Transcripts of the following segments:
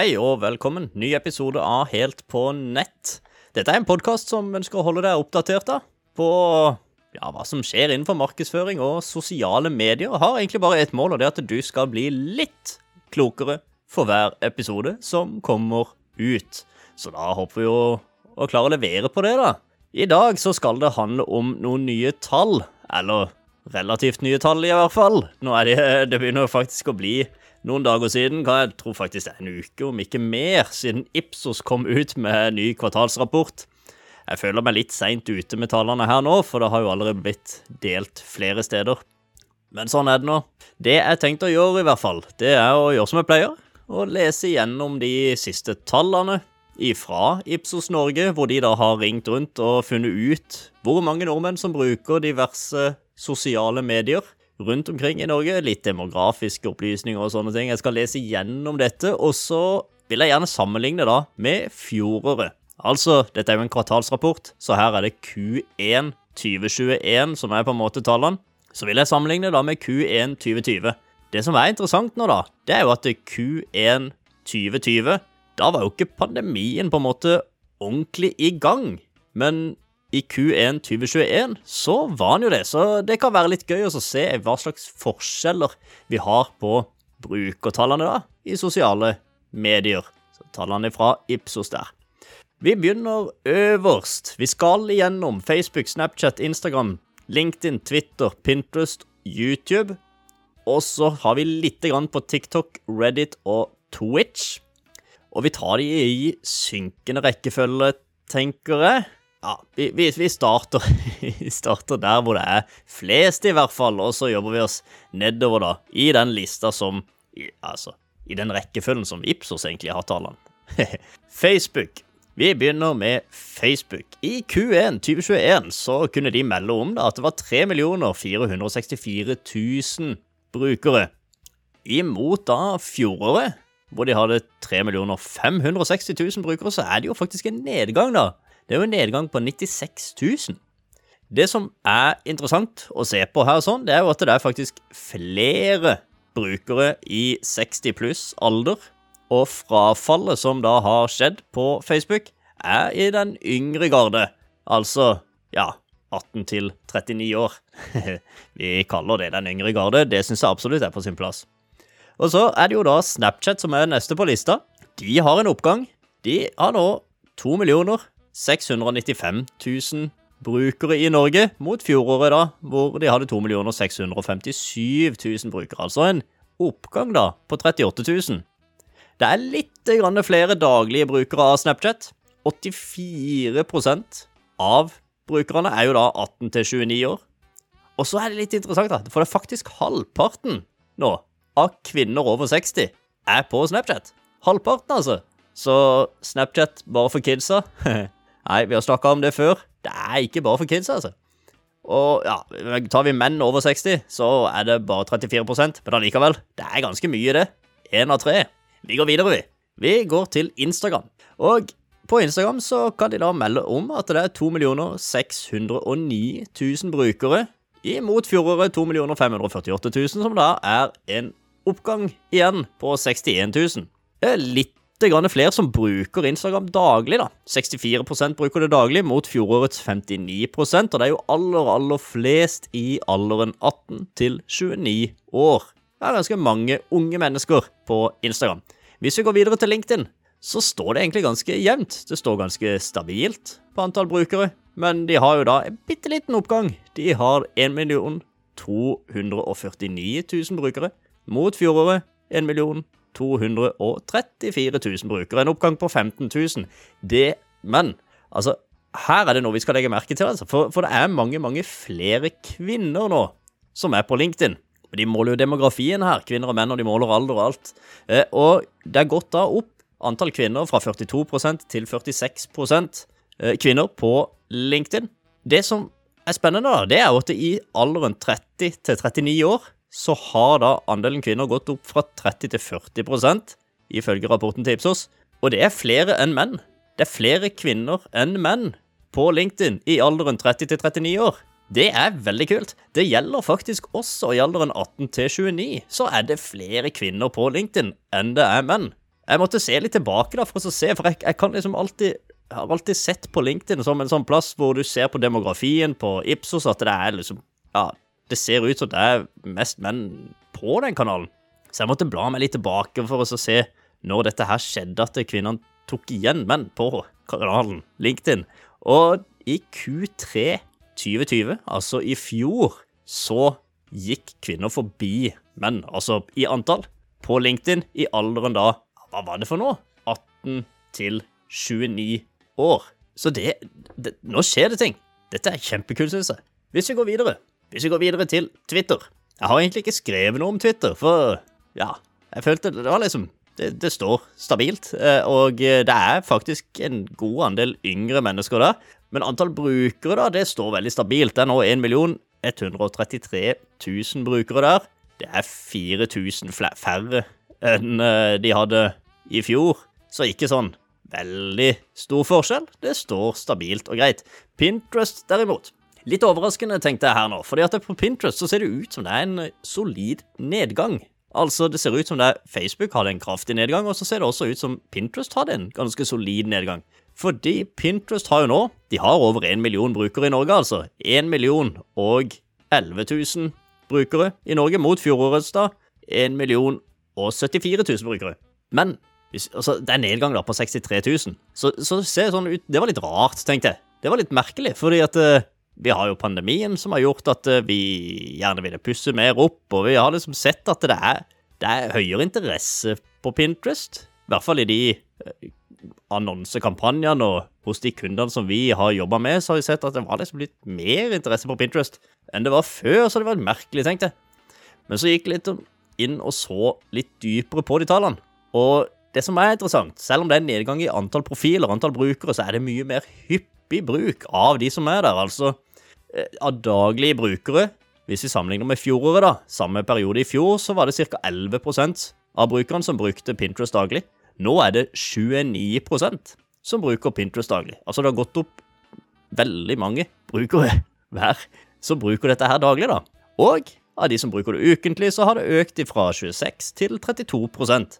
Hei og velkommen. Ny episode av Helt på nett. Dette er en podkast som ønsker å holde deg oppdatert da, på ja, hva som skjer innenfor markedsføring og sosiale medier. Har egentlig bare ett mål, og det er at du skal bli litt klokere for hver episode som kommer ut. Så da håper vi jo å klare å levere på det, da. I dag så skal det handle om noen nye tall. Eller relativt nye tall, i hvert fall. Nå er det, det begynner faktisk å bli noen dager siden, jeg tror faktisk det er en uke, om ikke mer, siden Ipsos kom ut med ny kvartalsrapport. Jeg føler meg litt seint ute med tallene her nå, for det har jo allerede blitt delt flere steder. Men sånn er det nå. Det jeg tenkte å gjøre, i hvert fall, det er å gjøre som jeg pleier. Og lese gjennom de siste tallene ifra Ipsos Norge, hvor de da har ringt rundt og funnet ut hvor mange nordmenn som bruker diverse sosiale medier rundt omkring i Norge. Litt demografiske opplysninger og sånne ting. Jeg skal lese gjennom dette, og så vil jeg gjerne sammenligne da med fjoråret. Altså, dette er jo en kvartalsrapport, så her er det Q1 2021 som er på en måte tallene. Så vil jeg sammenligne da med Q1 2020. Det som er interessant nå, da, det er jo at Q1 2020 Da var jo ikke pandemien på en måte ordentlig i gang. Men i Q1 2021 så var han jo det, så det kan være litt gøy å se hva slags forskjeller vi har på brukertallene da, i sosiale medier. Så Tallene fra Ipsos der. Vi begynner øverst. Vi skal igjennom Facebook, Snapchat, Instagram, LinkedIn, Twitter, Pinterest, YouTube. Og så har vi litt på TikTok, Reddit og Twitch. Og vi tar de i synkende rekkefølge, tenker jeg. Ja, vi, vi, vi, starter, vi, starter, der hvor det er flest, i hvert fall, og så jobber vi oss nedover, da, i den lista som i, Altså, i den rekkefølgen som Ipsos egentlig har tallene. Facebook. Vi begynner med Facebook. I Q1 2021 så kunne de melde om da, at det var 3 464 000 brukere. Imot da fjoråret, hvor de hadde 3 560 000 brukere, så er det jo faktisk en nedgang, da. Det er jo en nedgang på 96 000. Det som er interessant å se på her, sånn, det er jo at det er faktisk flere brukere i 60 pluss alder, og frafallet som da har skjedd på Facebook, er i den yngre garde. Altså, ja, 18 til 39 år. Vi kaller det den yngre garde. Det syns jeg absolutt er på sin plass. Og så er det jo da Snapchat som er neste på lista. De har en oppgang. De har nå 2 millioner 695 000 brukere i Norge, mot fjoråret, da, hvor de hadde 2 657 000 brukere. Altså en oppgang da på 38 000. Det er litt flere daglige brukere av Snapchat. 84% av brukerne er jo da 18 til 29 år. Og så er det litt interessant, da, for det er faktisk halvparten nå av kvinner over 60 er på Snapchat. Halvparten, altså. Så Snapchat bare for kidsa Nei, vi har snakka om det før. Det er ikke bare for kids, altså. Og ja, tar vi menn over 60, så er det bare 34% men allikevel, det er ganske mye, det. Én av tre. Vi går videre, vi. Vi går til Instagram. Og på Instagram så kan de da melde om at det er 2 609 000 brukere, imot fjoråret 2 548 000, som da er en oppgang igjen på 61 000. Det er litt flere som bruker Instagram daglig. da. 64% bruker det daglig, mot fjorårets 59% og det er jo aller, aller flest i alderen 18 til 29 år. Det er ganske mange unge mennesker på Instagram. Hvis vi går videre til LinkedIn, så står det egentlig ganske jevnt. Det står ganske stabilt på antall brukere, men de har jo da en bitte liten oppgang. De har 1 249 000 brukere, mot fjoråret 1 million 234 000 brukere. En oppgang på 15 000. Det Men altså, her er det noe vi skal legge merke til, altså. For, for det er mange, mange flere kvinner nå som er på LinkedIn. De måler jo demografien her, kvinner og menn, og de måler alder og alt. Eh, og det er gått da opp antall kvinner fra 42% til 46 eh, kvinner på LinkedIn. Det som er spennende, da, det er jo at i alderen 30 til 39 år så har da andelen kvinner gått opp fra 30 til 40% ifølge rapporten til Ipsos. Og det er flere enn menn. Det er flere kvinner enn menn på LinkedIn i alderen 30 til 39 år. Det er veldig kult. Det gjelder faktisk også i alderen 18 til 29. Så er det flere kvinner på LinkedIn enn det er menn. Jeg måtte se litt tilbake da, for å se, for jeg, jeg kan liksom alltid jeg har alltid sett på LinkedIn som en sånn plass hvor du ser på demografien på Ipsos at det er liksom Ja, det ser ut som det er mest menn på den kanalen. Så jeg måtte bla meg litt tilbake for å se når dette her skjedde, at kvinnene tok igjen menn på kanalen LinkedIn. Og i Q3 2020, altså i fjor, så gikk kvinner forbi menn, altså i antall, på LinkedIn i alderen da Hva var det for noe? 18 til 29 år. Så det, det Nå skjer det ting. Dette er kjempekult, synes jeg. Hvis vi går videre Hvis vi går videre til Twitter Jeg har egentlig ikke skrevet noe om Twitter, for ja, jeg følte det var liksom det, det, står stabilt, eh, og det er faktisk en god andel yngre mennesker der. Men antall brukere, da, det står veldig stabilt. Det er nå 1 133 000 brukere der. Det er 4000 færre enn eh, de hadde i fjor, så ikke sånn veldig stor forskjell. Det står stabilt og greit. Pinterest, derimot. Litt overraskende, tenkte jeg her nå, fordi at på Pinterest så ser det ut som det er en solid nedgang. Altså, det ser ut som det er Facebook hadde en kraftig nedgang, og så ser det også ut som Pinterest hadde en ganske solid nedgang. Fordi Pinterest har jo nå De har over én million brukere i Norge, altså. 1 million og 11 000 brukere i Norge, mot fjorårets da 1 million og 74 000 brukere. Men altså, det er nedgang da på 63 000. Så, så ser det sånn ut Det var litt rart, tenkte jeg. Det var litt merkelig, fordi at uh, vi har jo pandemien som har gjort at uh, vi gjerne ville pusse mer opp, og vi har liksom sett at det er, det er høyere interesse på Pinterest. I hvert fall i de uh, annonsekampanjene og hos de kundene som vi har jobba med, så har vi sett at det var liksom litt mer interesse på Pinterest enn det var før, så det var merkelig, tenkte jeg. Men så gikk jeg litt inn og så litt dypere på de tallene. Og det som er interessant, selv om det er nedgang i antall profiler, antall brukere, så er det mye mer hyppig bruk av de som er der. Altså eh, av daglige brukere. Hvis vi sammenligner med fjoråret, da, samme periode i fjor, så var det ca. 11% av brukerne som brukte Pinterest daglig. Nå er det 29% som bruker Pinterest daglig. Altså det har gått opp veldig mange brukere hver som bruker dette her daglig, da. Og av de som bruker det ukentlig, så har det økt fra 26 til 32%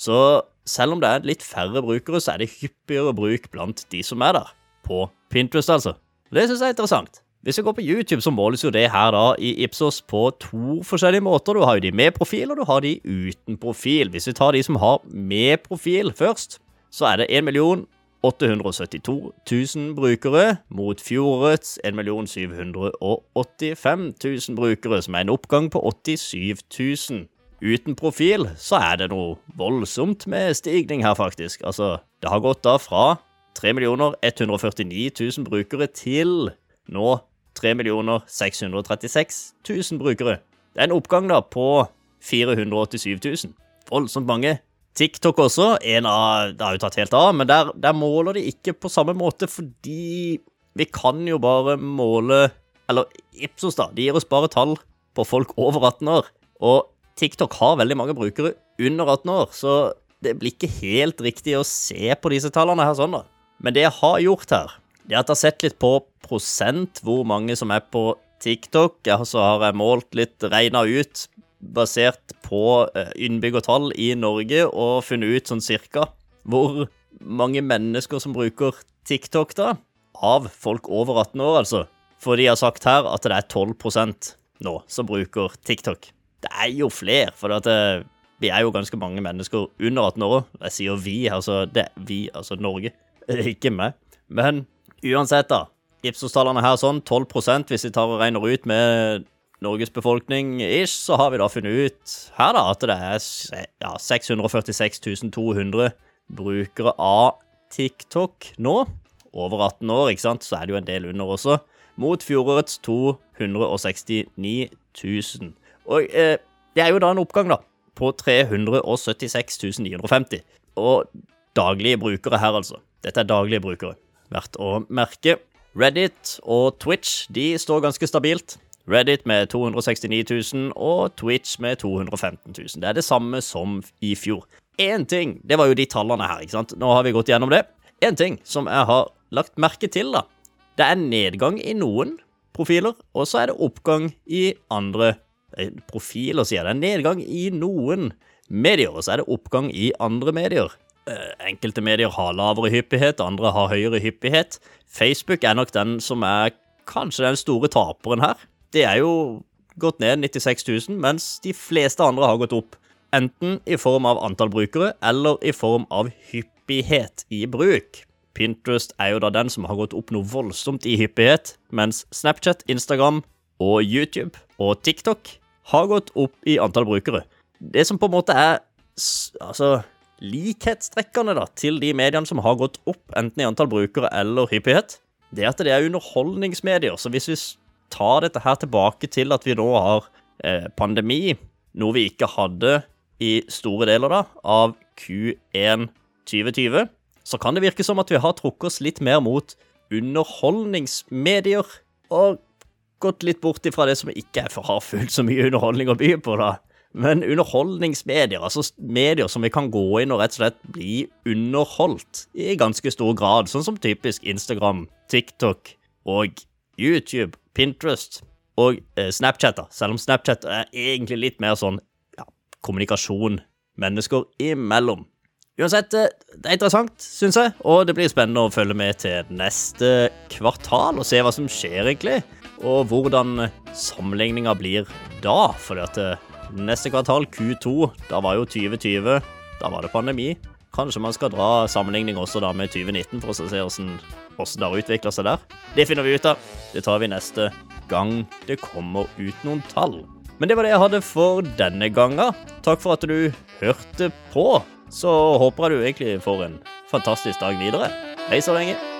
Så selv om det er litt færre brukere, så er det hyppigere bruk blant de som er der. På Pinterest, altså. Det syns jeg er interessant. Hvis vi går på YouTube, så måles jo det her da i Ipsos på to forskjellige måter. Du har jo de med profil, og du har de uten profil. Hvis vi tar de som har med profil først, så er det 1 872 000 brukere mot fjorårets 1 785 000 brukere, som er en oppgang på 87 000. Uten profil så er det noe voldsomt med stigning her, faktisk. Altså, det har gått da fra 3 149 000 brukere til nå 3 636 000 brukere. Det er en oppgang da på 487 000. Voldsomt mange. TikTok også, en av, det har jo tatt helt av, men der, der, måler de ikke på samme måte, fordi vi kan jo bare måle Eller Ipsos, da. De gir oss bare tall på folk over 18 år. Og TikTok har veldig mange brukere under 18 år, så det blir ikke helt riktig å se på disse tallene her sånn, da. Men det jeg har gjort her, er jeg har sett litt på prosent hvor mange som er på TikTok. Og så har jeg målt litt, regna ut, basert på eh, innbyggertall i Norge, og funnet ut sånn cirka hvor mange mennesker som bruker TikTok, da. Av folk over 18 år, altså. For de har sagt her at det er 12% nå som bruker TikTok. Det er jo flere, for det, eh, vi er jo ganske mange mennesker under 18 år. Jeg sier vi, altså det, vi, altså Norge. Ikke meg. Men uansett, da. Ipsos-tallene her sånn, 12 hvis vi tar og regner ut med Norges befolkning ish, så har vi da funnet ut her da at det er ja, 646 200 brukere av TikTok nå. Over 18 år, ikke sant, så er det jo en del under også. Mot fjorårets 269 000. Og eh, det er jo da en oppgang, da, på 376 950. Og daglige brukere her, altså. Dette er daglige brukere. Verdt å merke. Reddit og Twitch de står ganske stabilt. Reddit med 269 000 og Twitch med 215 000. Det er det samme som i fjor. Én ting Det var jo de tallene her, ikke sant. Nå har vi gått gjennom det. Én ting som jeg har lagt merke til, da. Det er nedgang i noen profiler, og så er det oppgang i andre profiler, sier jeg. det. er Nedgang i noen, medier, og så er det oppgang i andre medier. Eh, Enkelte medier har lavere hyppighet, andre har høyere hyppighet. Facebook er nok den som er kanskje den store taperen her. Det er jo gått ned 96 000, mens de fleste andre har gått opp. Enten i form av antall brukere, eller i form av hyppighet i bruk. Pinterest er jo da den som har gått opp noe voldsomt i hyppighet, mens Snapchat, Instagram og YouTube og TikTok har gått opp i antall brukere. Det som på en måte er altså, likhetstrekkerne da, til de mediene som har gått opp, enten i antall brukere eller hyppighet, det er at det er underholdningsmedier. Så hvis vi tar dette her tilbake til at vi nå har eh, pandemi, noe vi ikke hadde i store deler da, av Q1 2020, så kan det virke som at vi har trukket oss litt mer mot underholdningsmedier, og gått litt bort ifra det som ikke har fullt så mye underholdning å by på, da. Men underholdningsmedier, altså medier som vi kan gå inn og rett og slett bli underholdt i ganske stor grad, sånn som typisk Instagram, TikTok og YouTube, Pinterest og eh, Snapchat, da. Selv om Snapchat er egentlig litt mer sånn ja, kommunikasjon mennesker imellom. Uansett, eh, det er interessant, syns jeg, og det blir spennende å følge med til neste kvartal og se hva som skjer, egentlig, og hvordan sammenligninga blir da. Fordi at eh, neste kvartal, Q2, da var jo 2020, da var det pandemi. Kanskje man skal dra sammenligning også da med 2019 for å se hvordan, hvordan det har utvikla seg der. Det finner vi ut av. Det tar vi neste gang det kommer ut noen tall. Men det var det jeg hadde for denne gangen. Takk for at du hørte på. Så håper jeg du egentlig får en fantastisk dag videre. Hei så lenge.